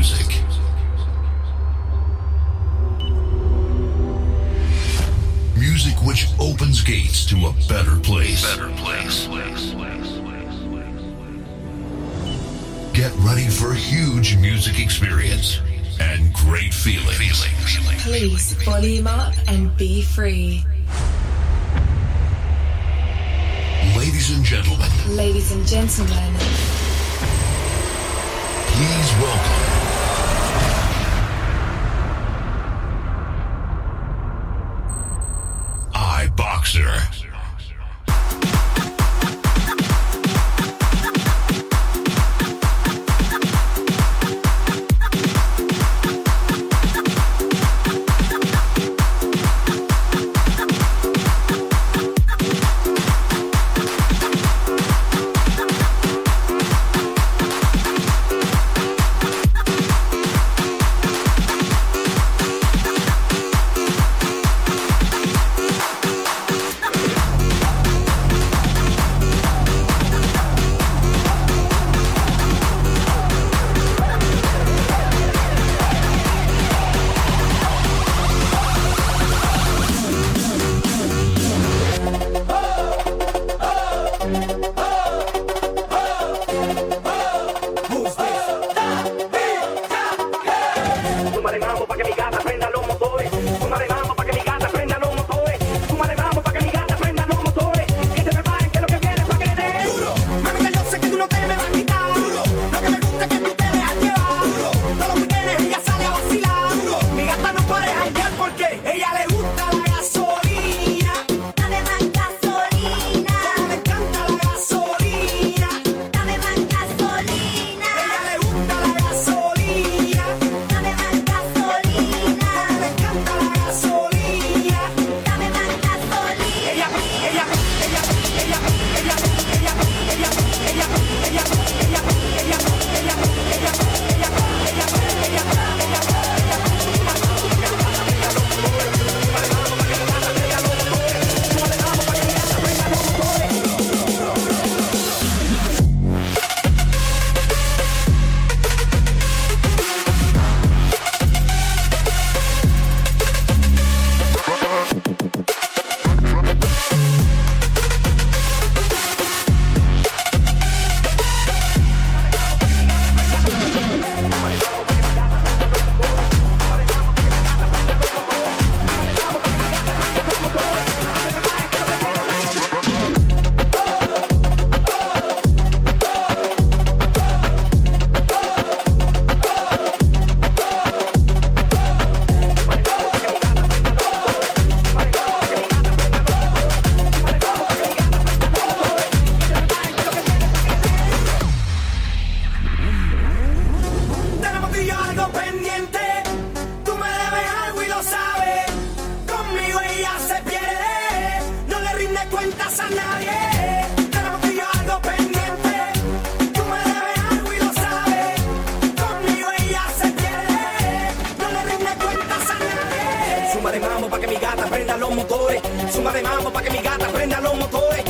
music. Music which opens gates to a better place. Better place. Get ready for a huge music experience and great feeling. Please volume up and be free. Ladies and gentlemen. Ladies and gentlemen. Please welcome. de mambo para que mi gata prenda los motores.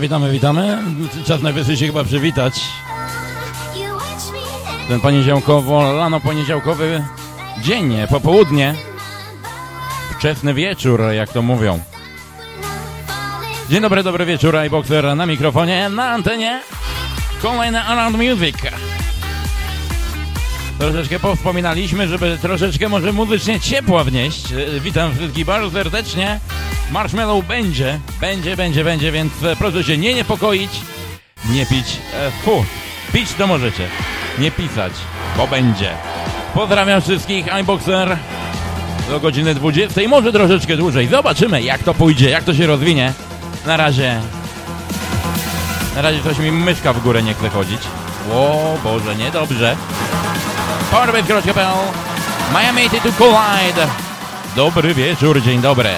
Witamy, witamy. Czas najwyższy się chyba przywitać. Ten poniedziałkowo, lano poniedziałkowy dzień, popołudnie, wczesny wieczór, jak to mówią. Dzień dobry, dobry wieczór, iBoxer na mikrofonie, na antenie. Kolejny Around Music. Troszeczkę powspominaliśmy, żeby troszeczkę może muzycznie ciepła wnieść. Witam wszystkich bardzo serdecznie. Marshmallow będzie, będzie, będzie, będzie, więc e, proszę się nie niepokoić, nie pić. E, fu, pić to możecie, nie pisać, bo będzie. Pozdrawiam wszystkich, iBoxer do godziny 20, może troszeczkę dłużej. Zobaczymy, jak to pójdzie, jak to się rozwinie. Na razie, na razie coś mi myszka w górę nie chce chodzić. O Boże, niedobrze. Powerbase.pl Miami to Collide. Dobry wieczór, dzień dobry.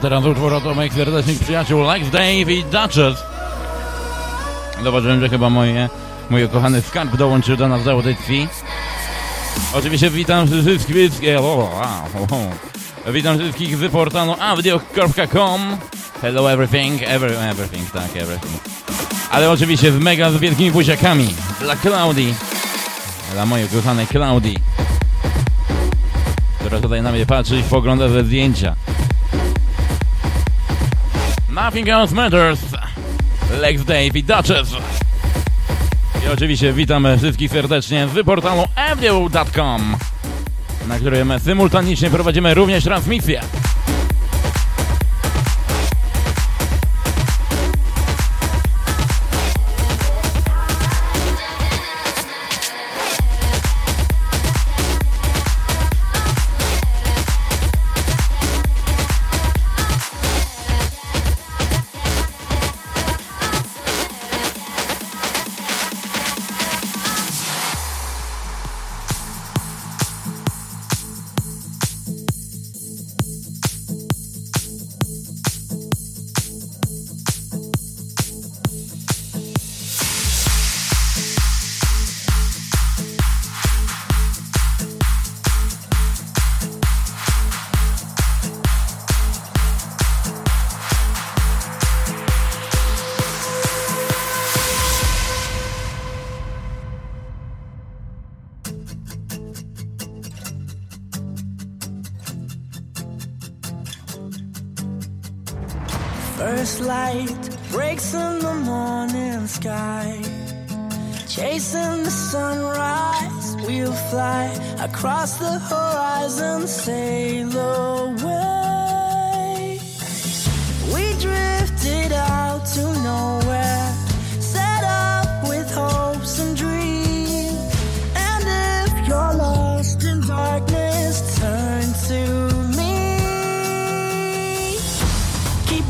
Teraz utwór od moich serdecznych przyjaciół Lex Dave i Duchess. Zobaczyłem, że chyba moje, mój ukochany skarb dołączył do nas do audycji. Oczywiście witam wszystkich, o, wow, witam wszystkich z portalu audio.com Hello everything, every, everything, tak, everything. Ale oczywiście z mega z wielkimi buziakami dla Klaudii, dla mojej kochanej Klaudii, która tutaj na mnie patrzy i pogląda ze zdjęcia. Nothing else matters. Lex Dave Duchess. I oczywiście witam wszystkich serdecznie z portalu audio.com, na którym symultanicznie prowadzimy również transmisję.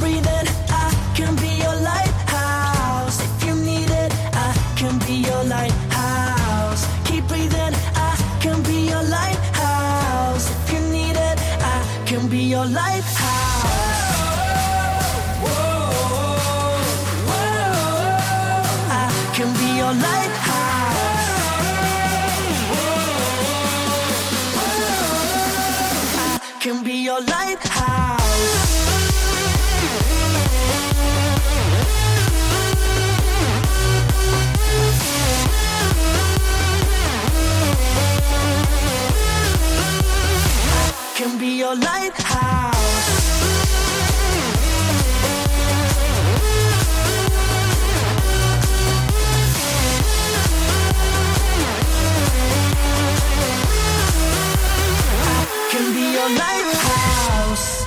breathing. I can be your lighthouse. If you need it, I can be your lighthouse. Keep breathing. I can be your lighthouse. If you need it, I can be your lighthouse. can be your lighthouse. I can be your lighthouse. can be your lighthouse. lighthouse.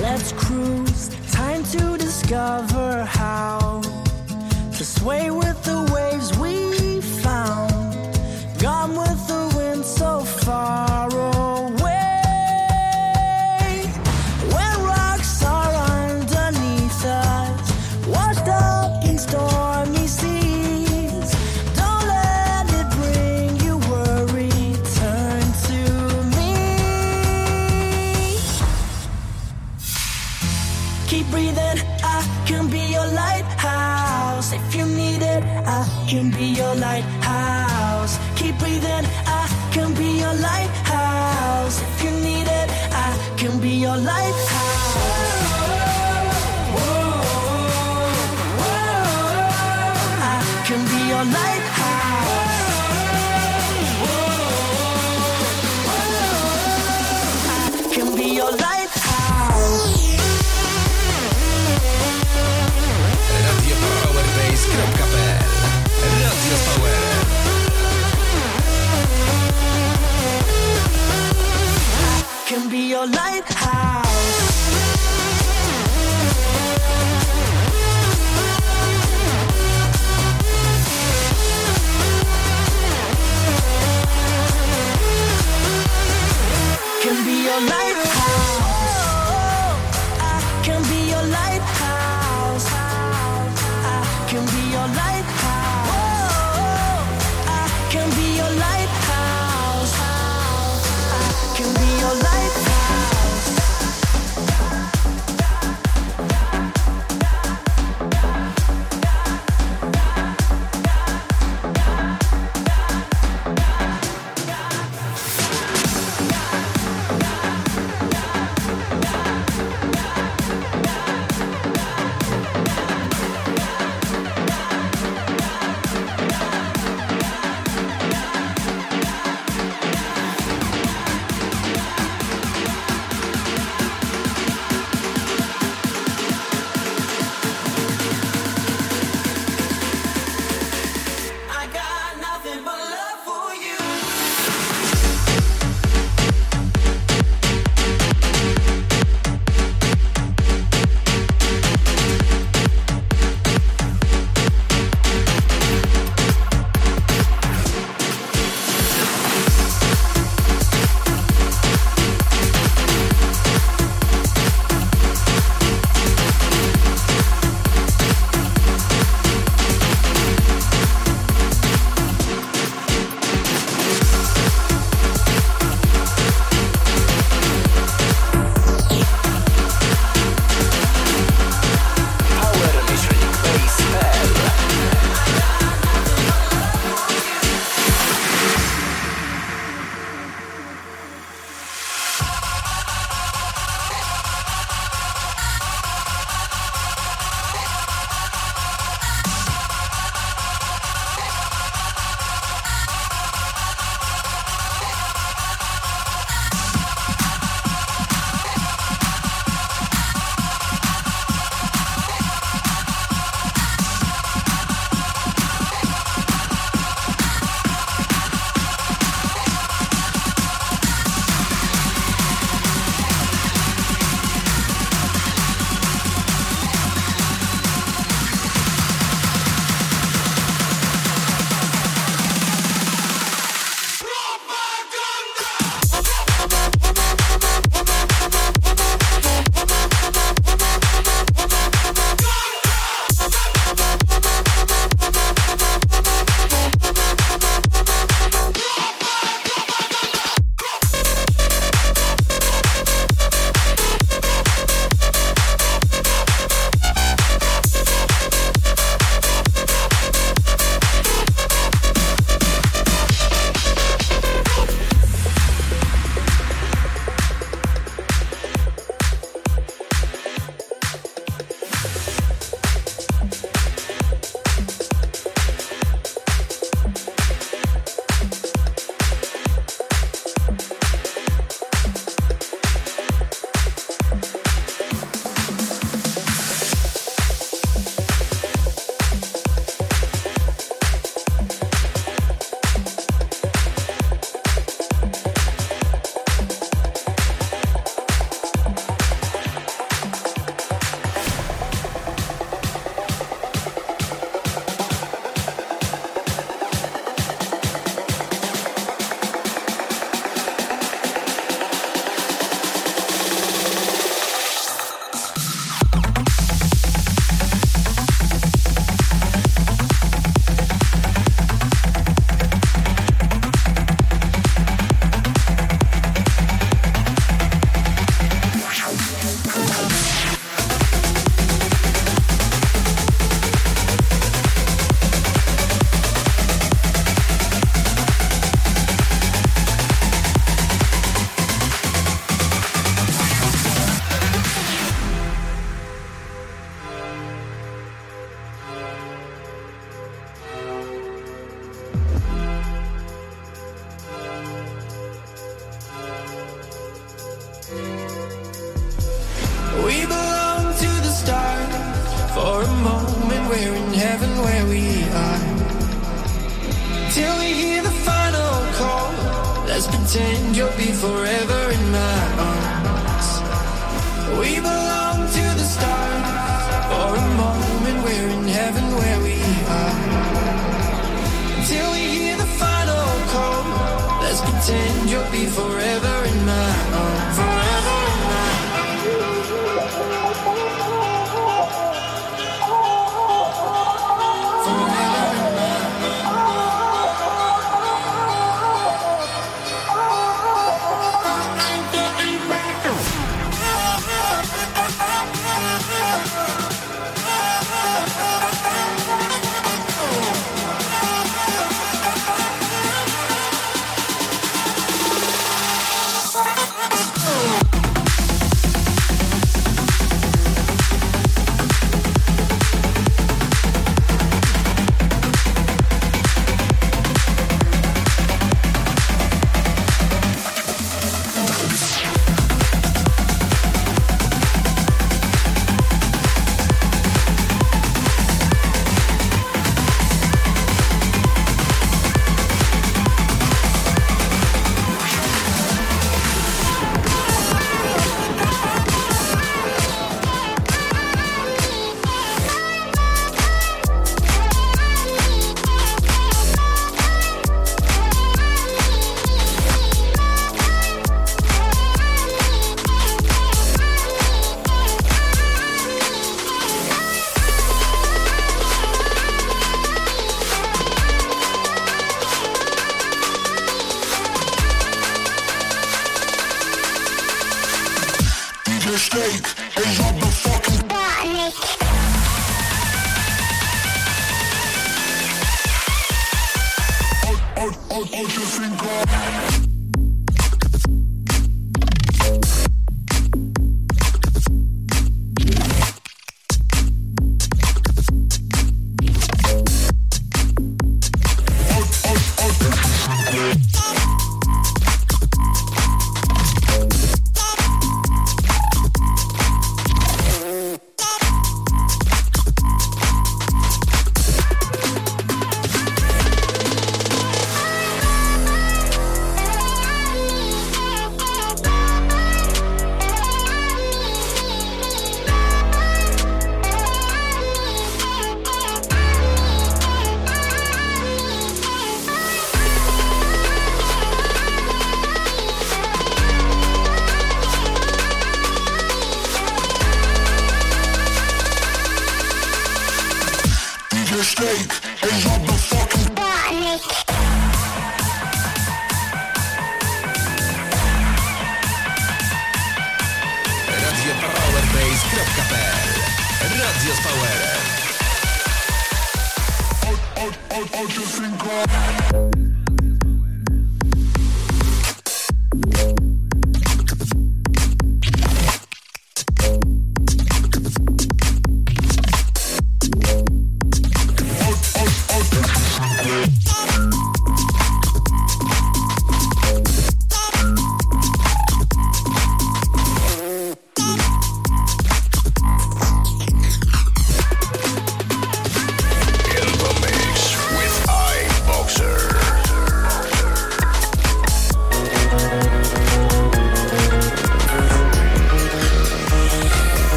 Let's cruise, time to discover how to sway with the waves.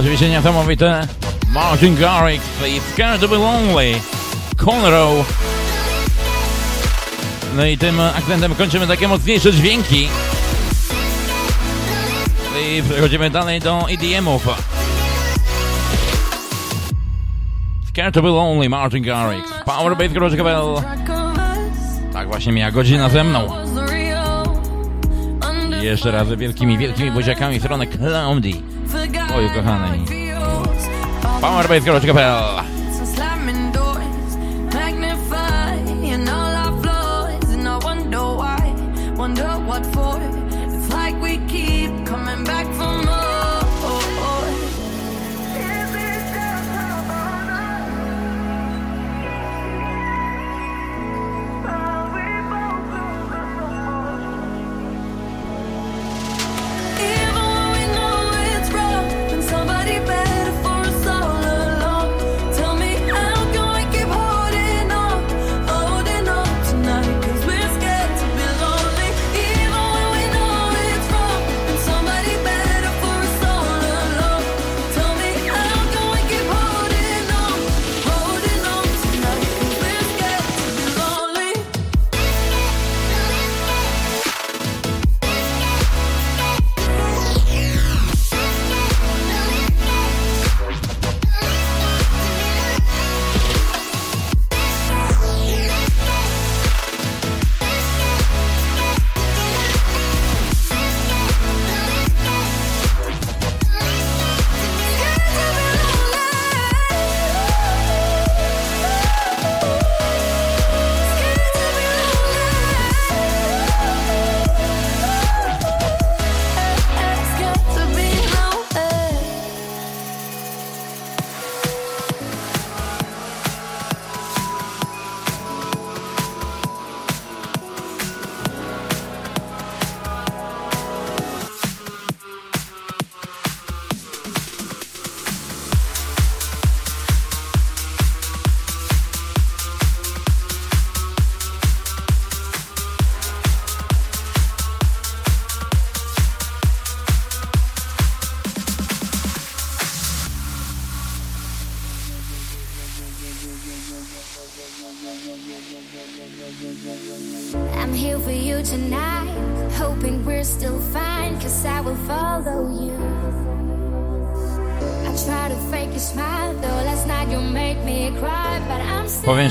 Oczywiście niesamowite. Martin Garrix i Scared to be Lonely. Conroe. No i tym akcentem kończymy takie mocniejsze dźwięki. I przechodzimy dalej do EDM-ów. Scared to be Lonely, Martin Garrix. Powerbase.pl track of us. Tak właśnie mija godzina ze mną. Jeszcze raz wielkimi, wielkimi buziakami w stronę Cloudy. Oj, kochanej. how it feels.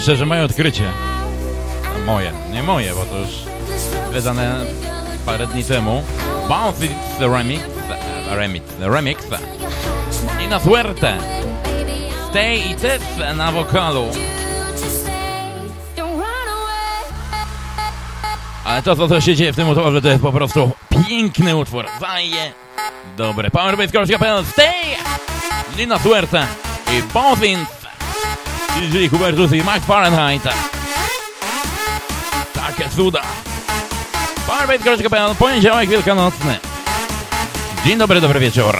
Powiem szczerze, moje odkrycie. Moje, nie moje, bo to już wydane parę dni temu. Bounce the remix, the remix, the remix. Nina Suerte, Stay i Tef na wokalu. Ale to, co, co się dzieje w tym utworze, to jest po prostu piękny utwór. Zaje. Dobre. Powerbase.pl Stay! Nina Suerte i Bounce DJ Hubertus i Mike Fahrenheit. Takie cuda. Powerbase.pl Poniedziałek wielkanocny. Dzień dobry, dobry wieczór.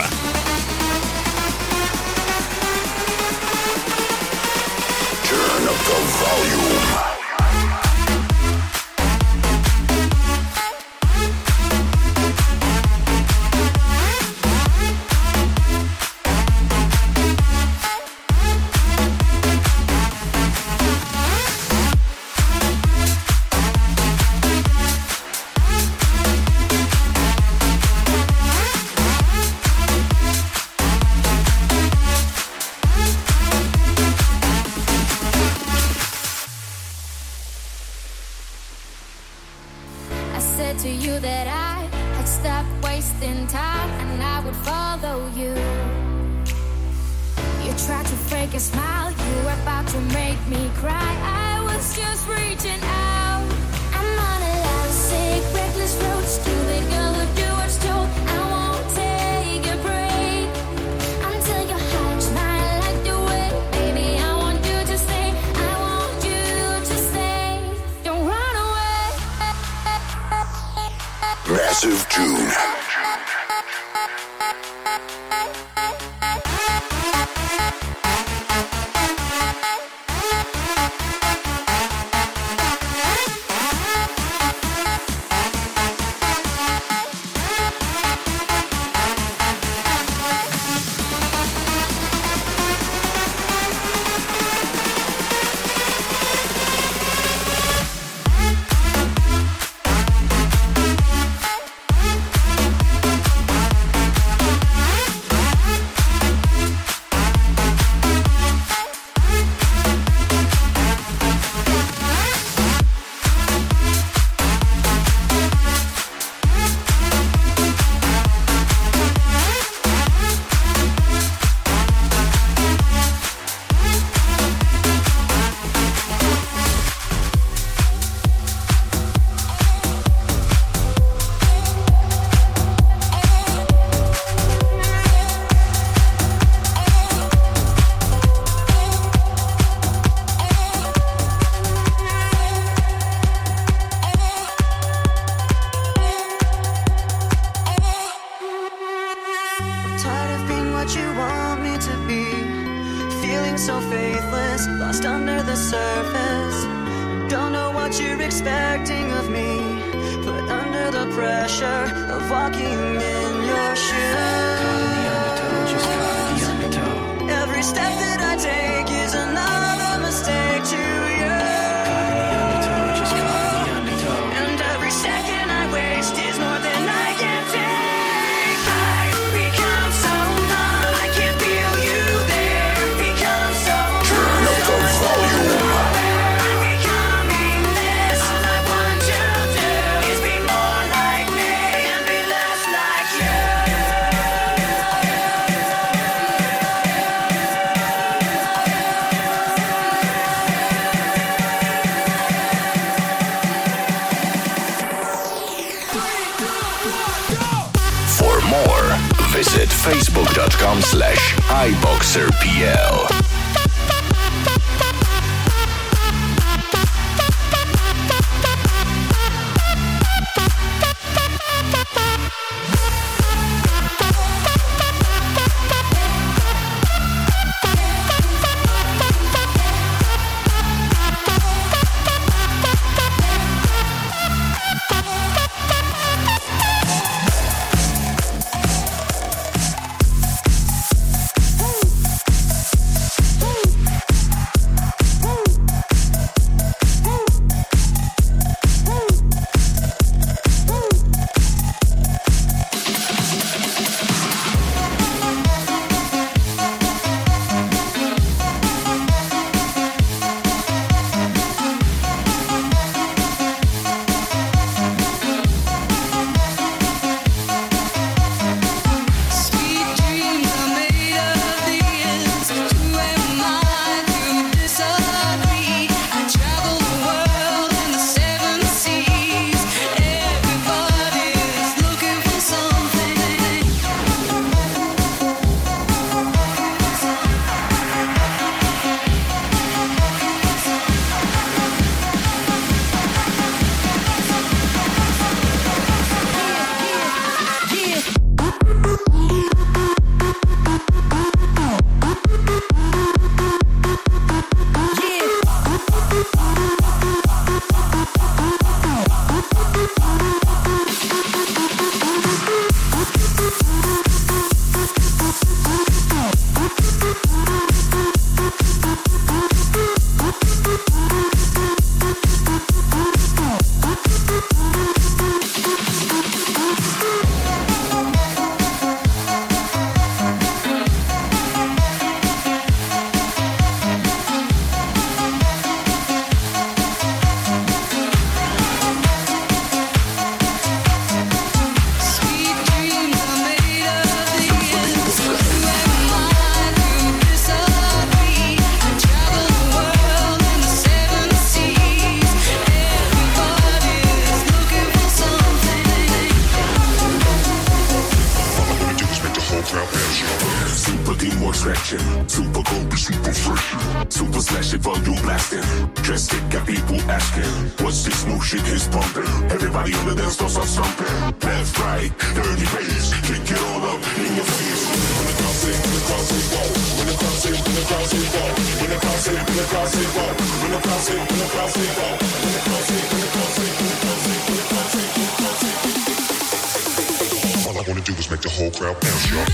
Drastic, got people asking, what's this new shit is pumping? Everybody on the dance floor start stomping. Left, right, dirty bass, kick it all up in your face. When the crowd say, when the crowd say, whoa. When the crowd say, when the crowd say, whoa. When the crowd say, when the crowd say, whoa. When the crowd say, when the crowd say, whoa. When the crowd say, when the crowd say, when the crowd when the crowd when the crowd say. All I wanna do is make the whole crowd bounce, y'all.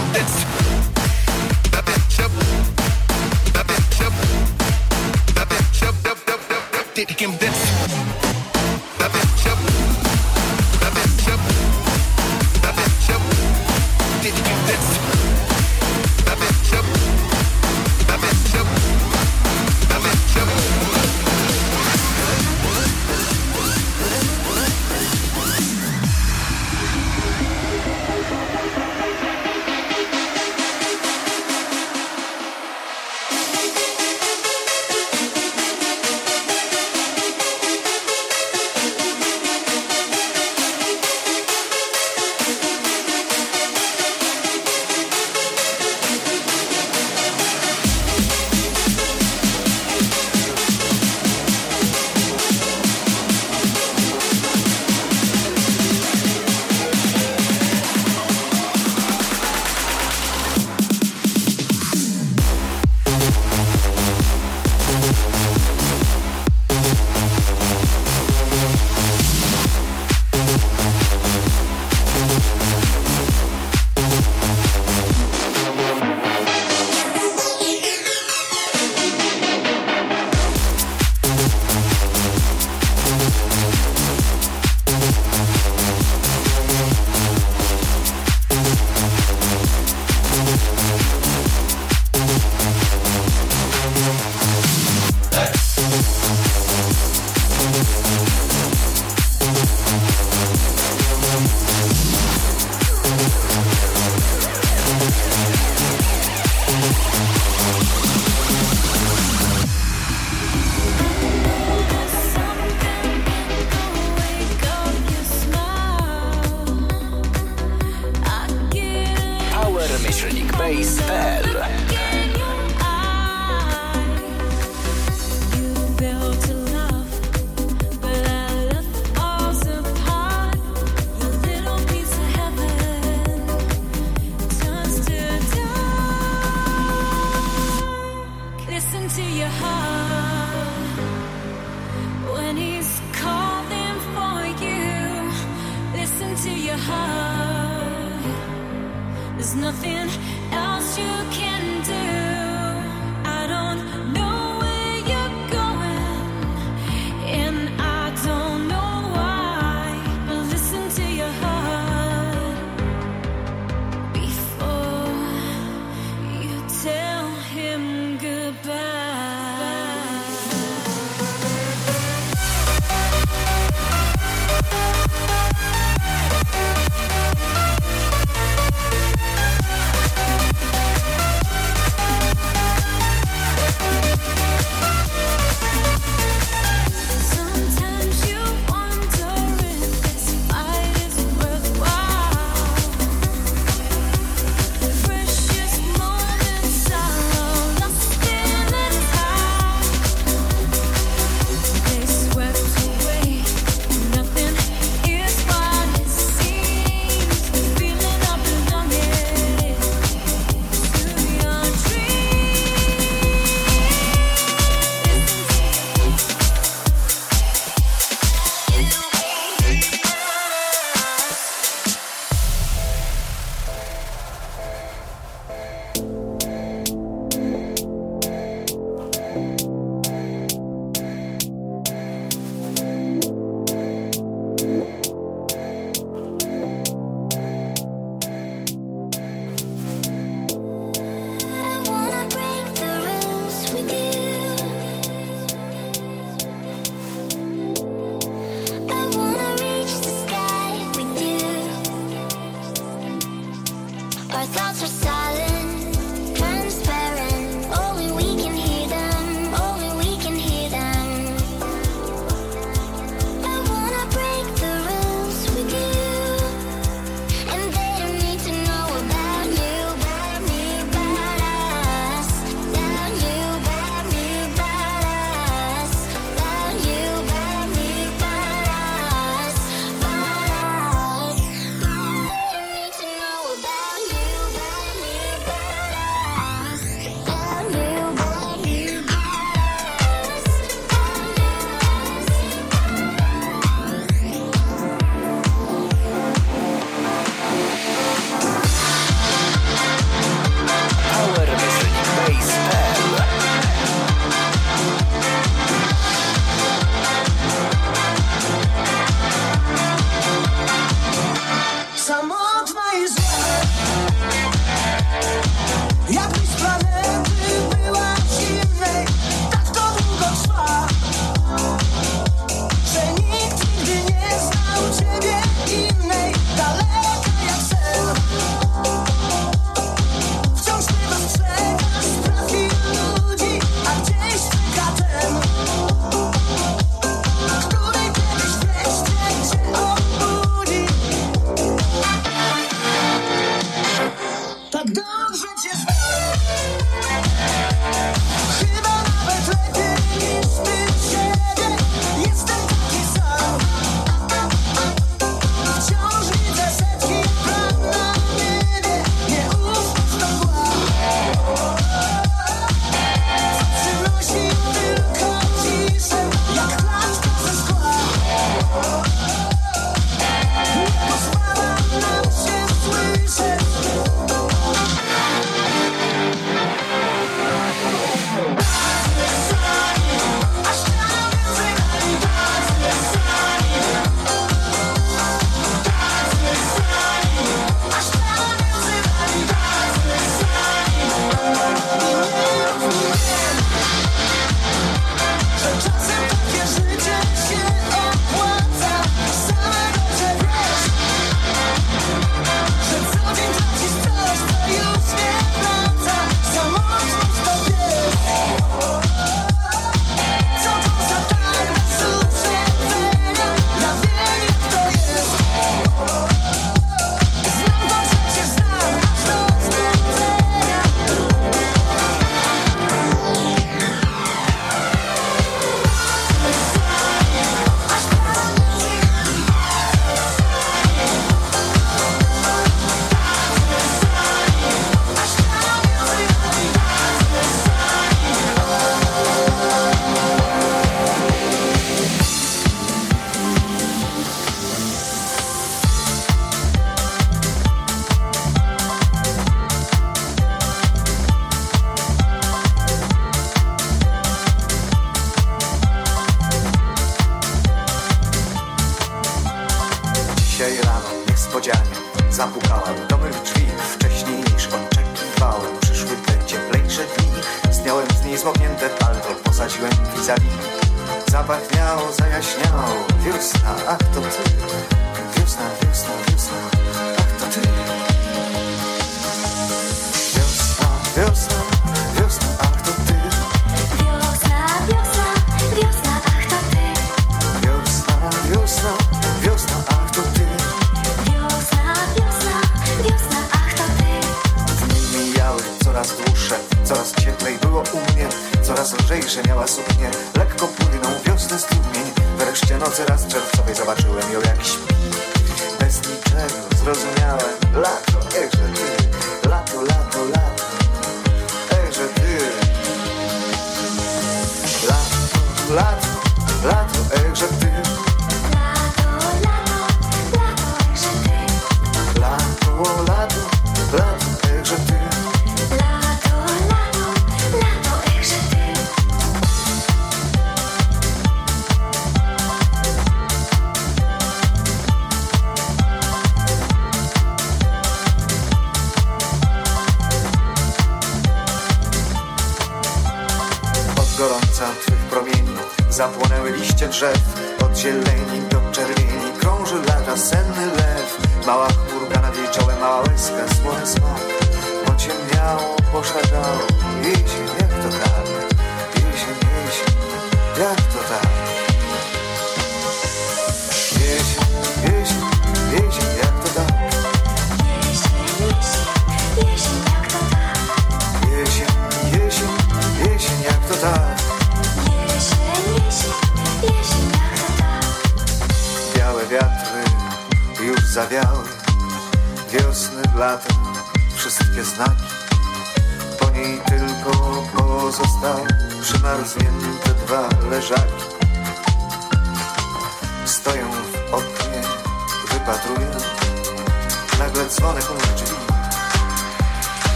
It's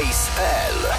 Space L.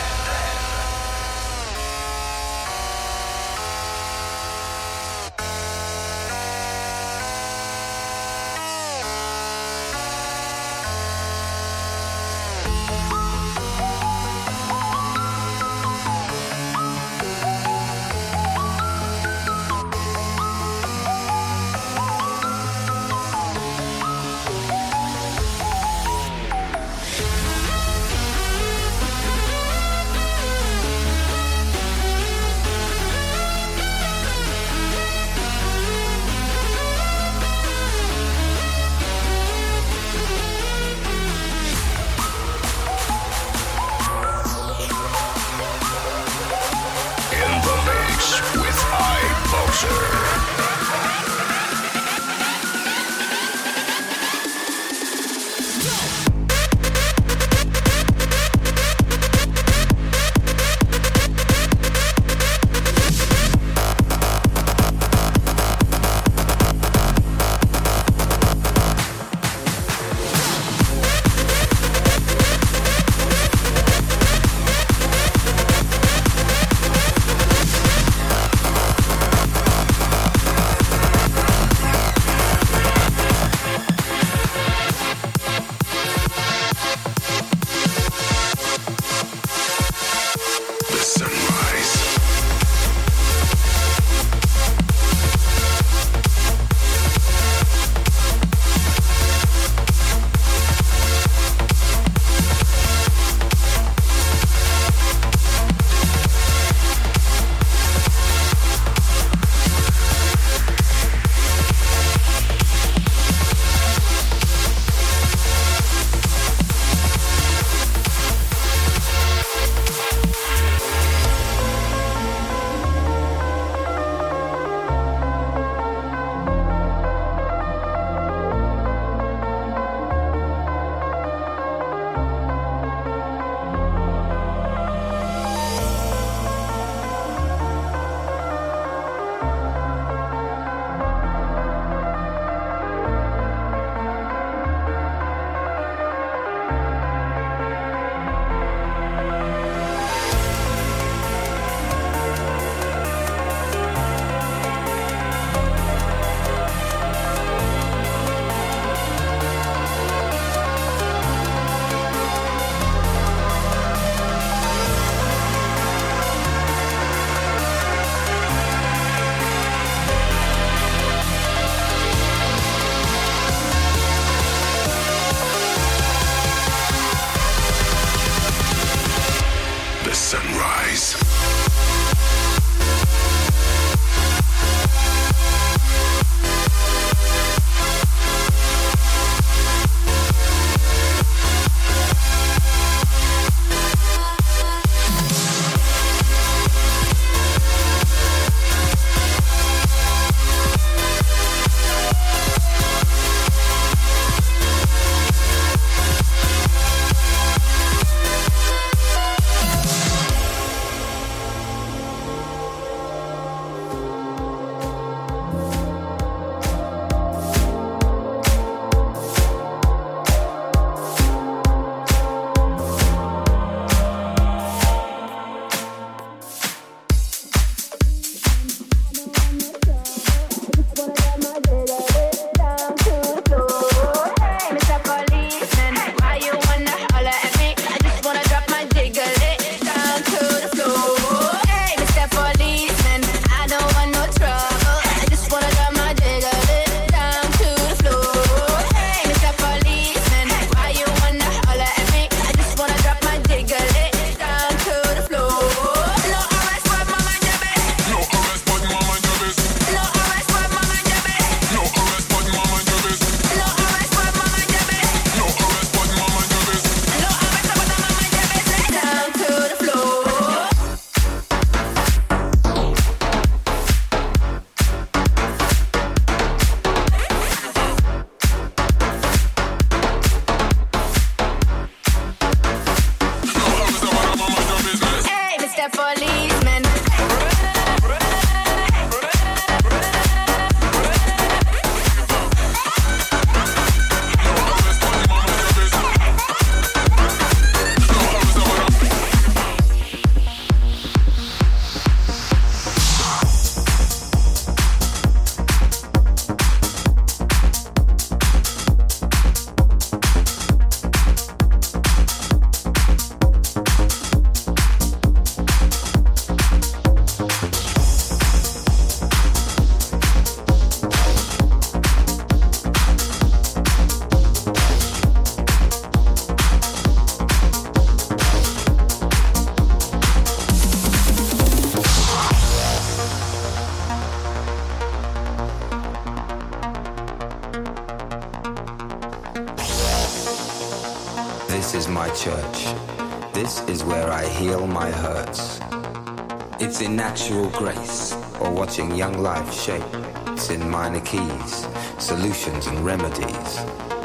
natural grace, or watching young life shaped in minor keys, solutions and remedies,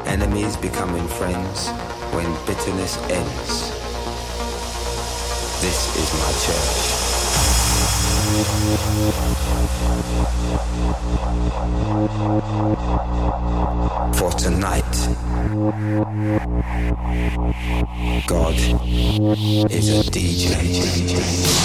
enemies becoming friends when bitterness ends. This is my church. For tonight, God is a DJ.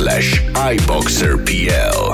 slash iboxerpl.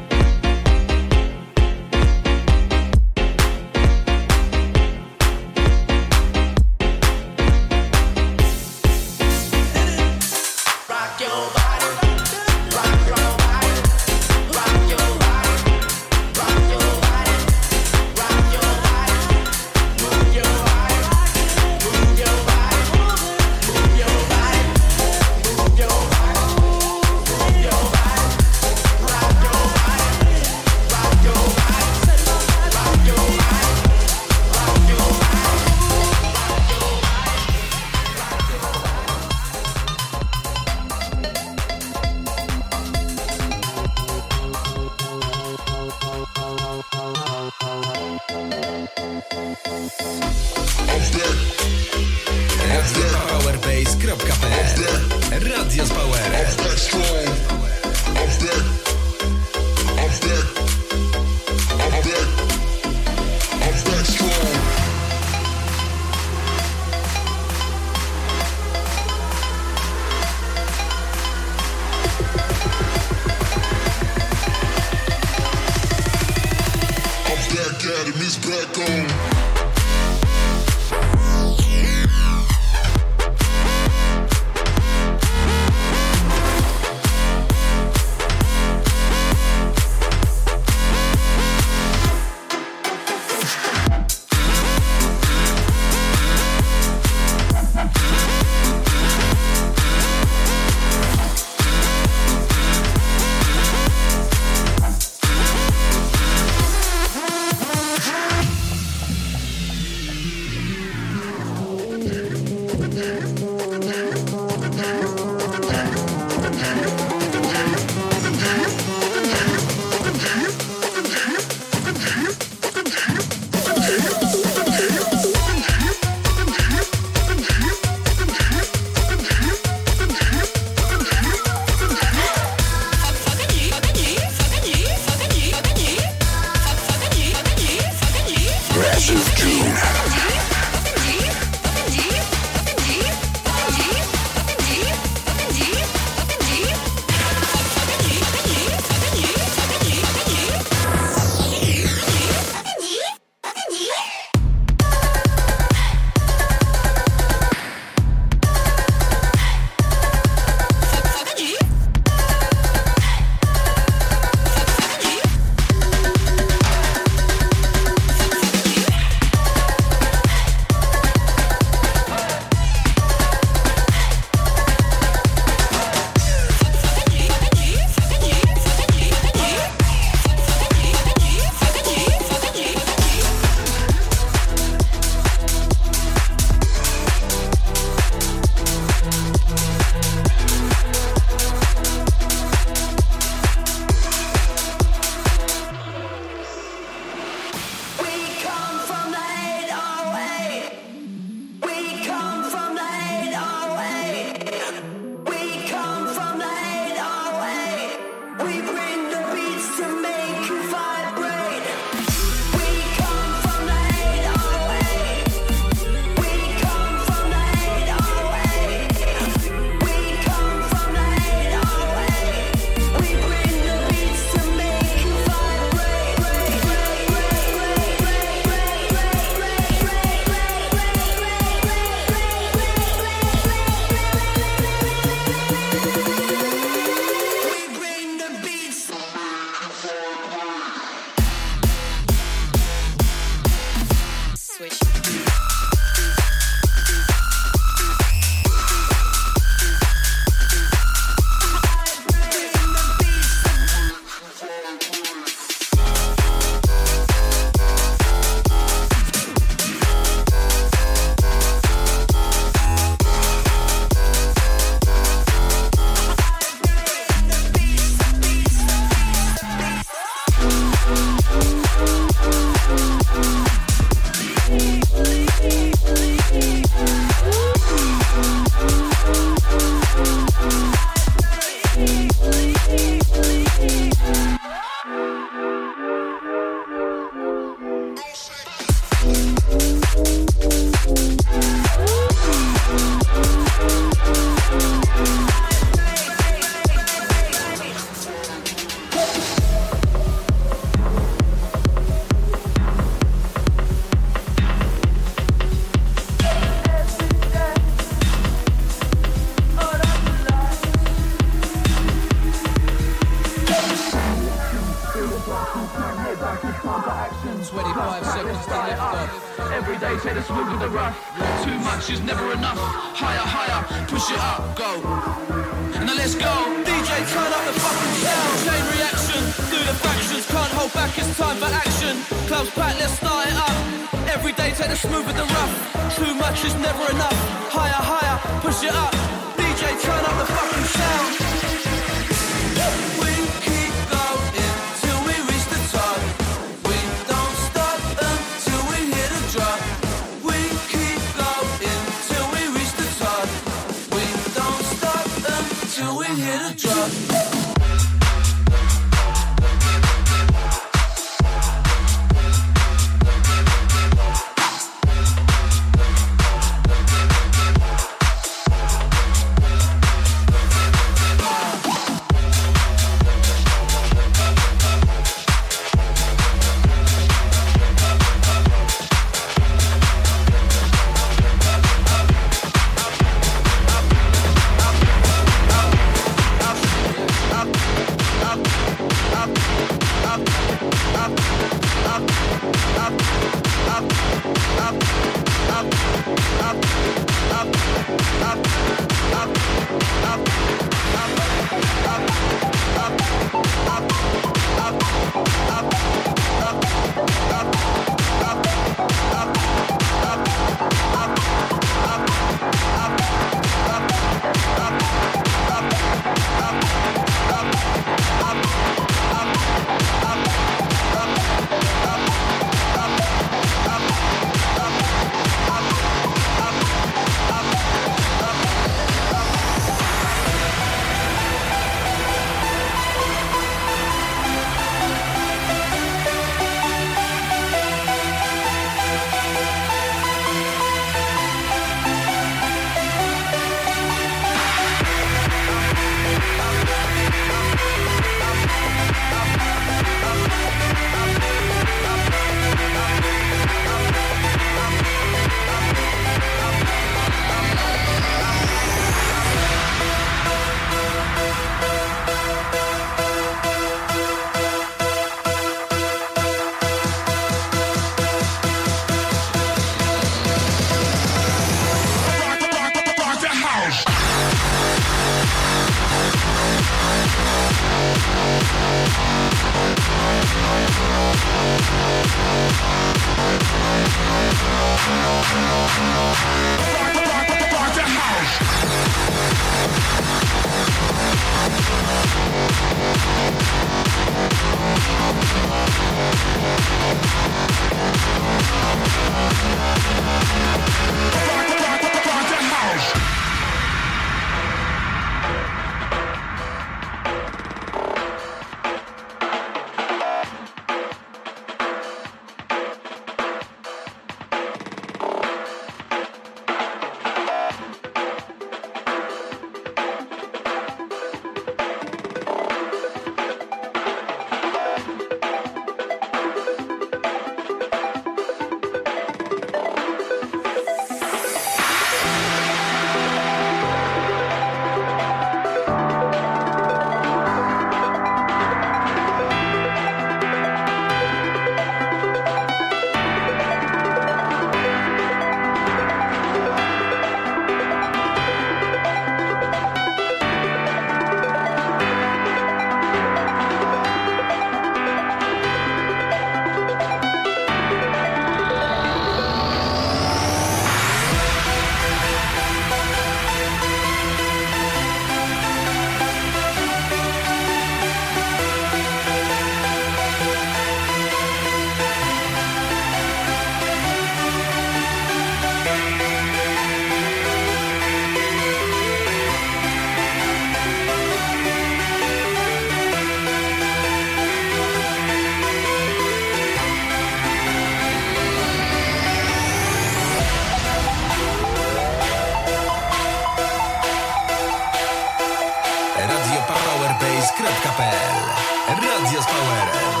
Диаспорера.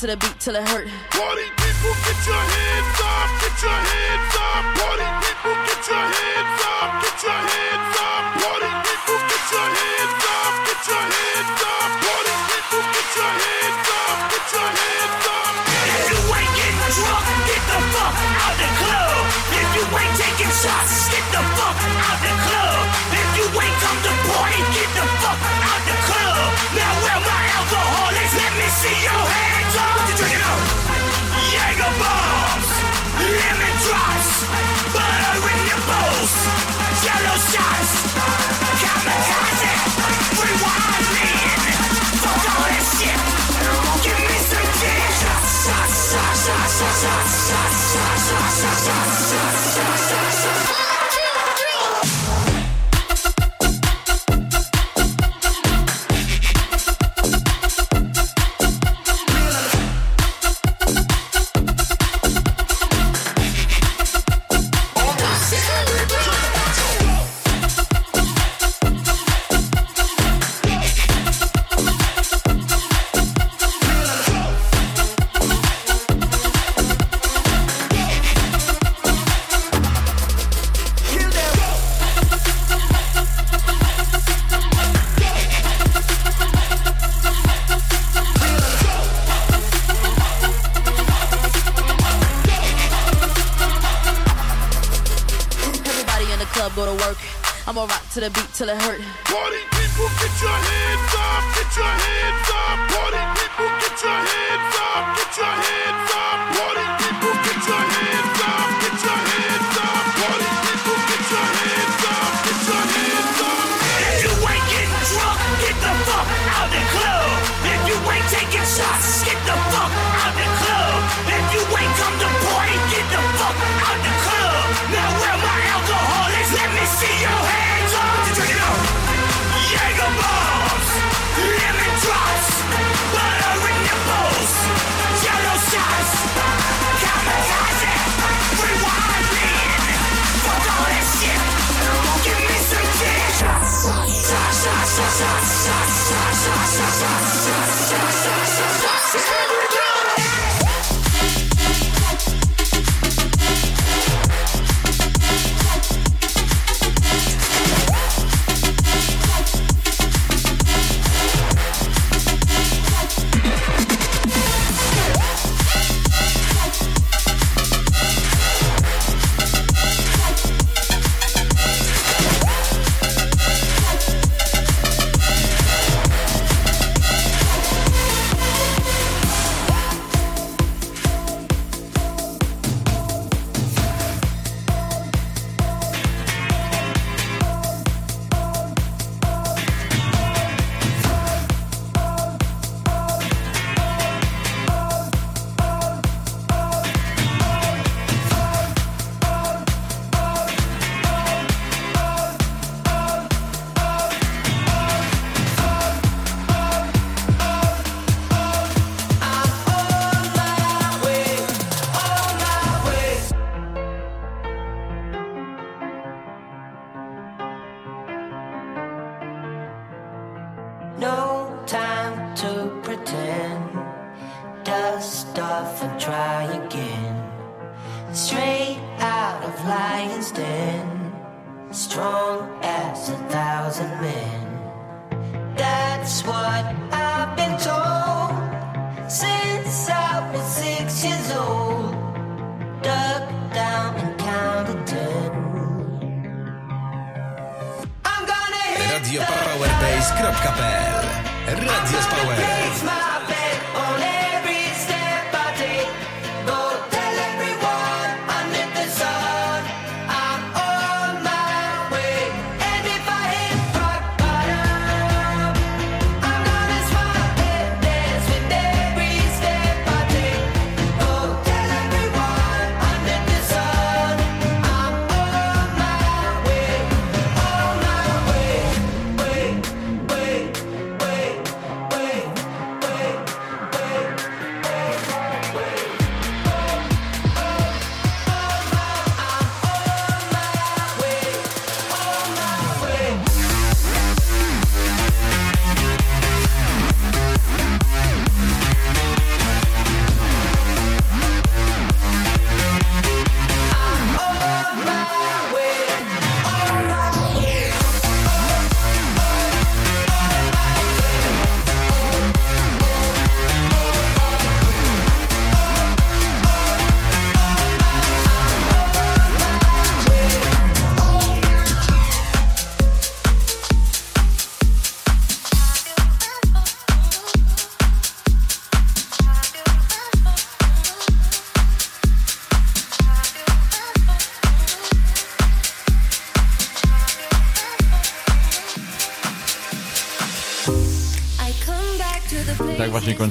To the beat till it hurt. shots, shots, shots.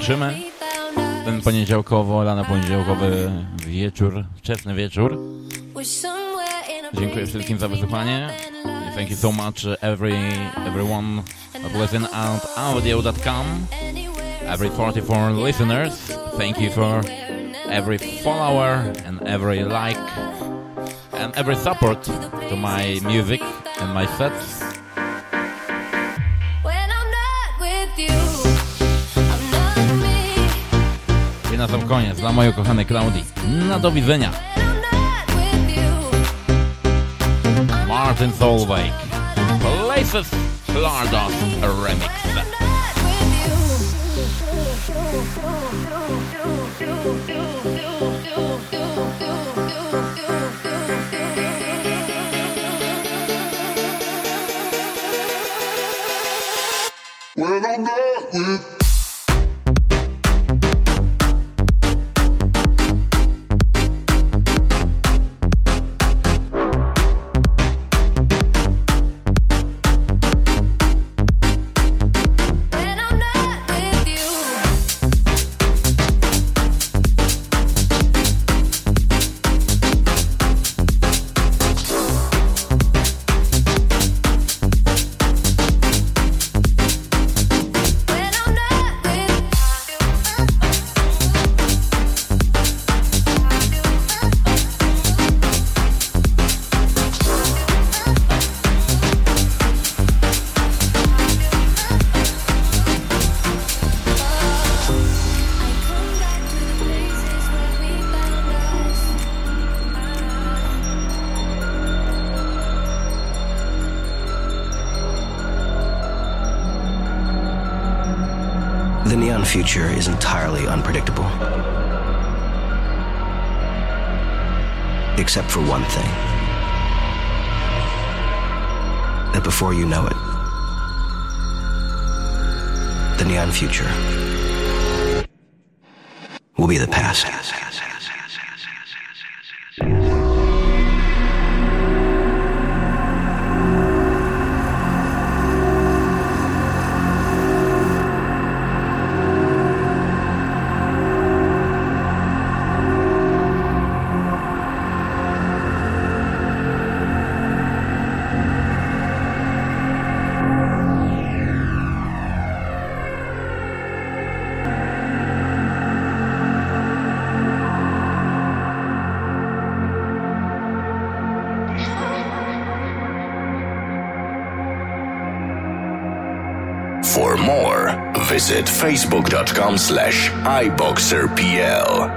kończymy ten poniedziałkowo, lana poniedziałkowy wieczór, wczesny wieczór. Dziękuję wszystkim za wysłuchanie. Thank you so much every everyone of listen at audio.com. Every 44 listeners, thank you for every follower and every like and every support to my music and my sets. na sam koniec dla mojej kochanej Klaudii. Na do widzenia. Martin Solveig. Places Stardust Remix. Visit facebook.com slash iboxerpl.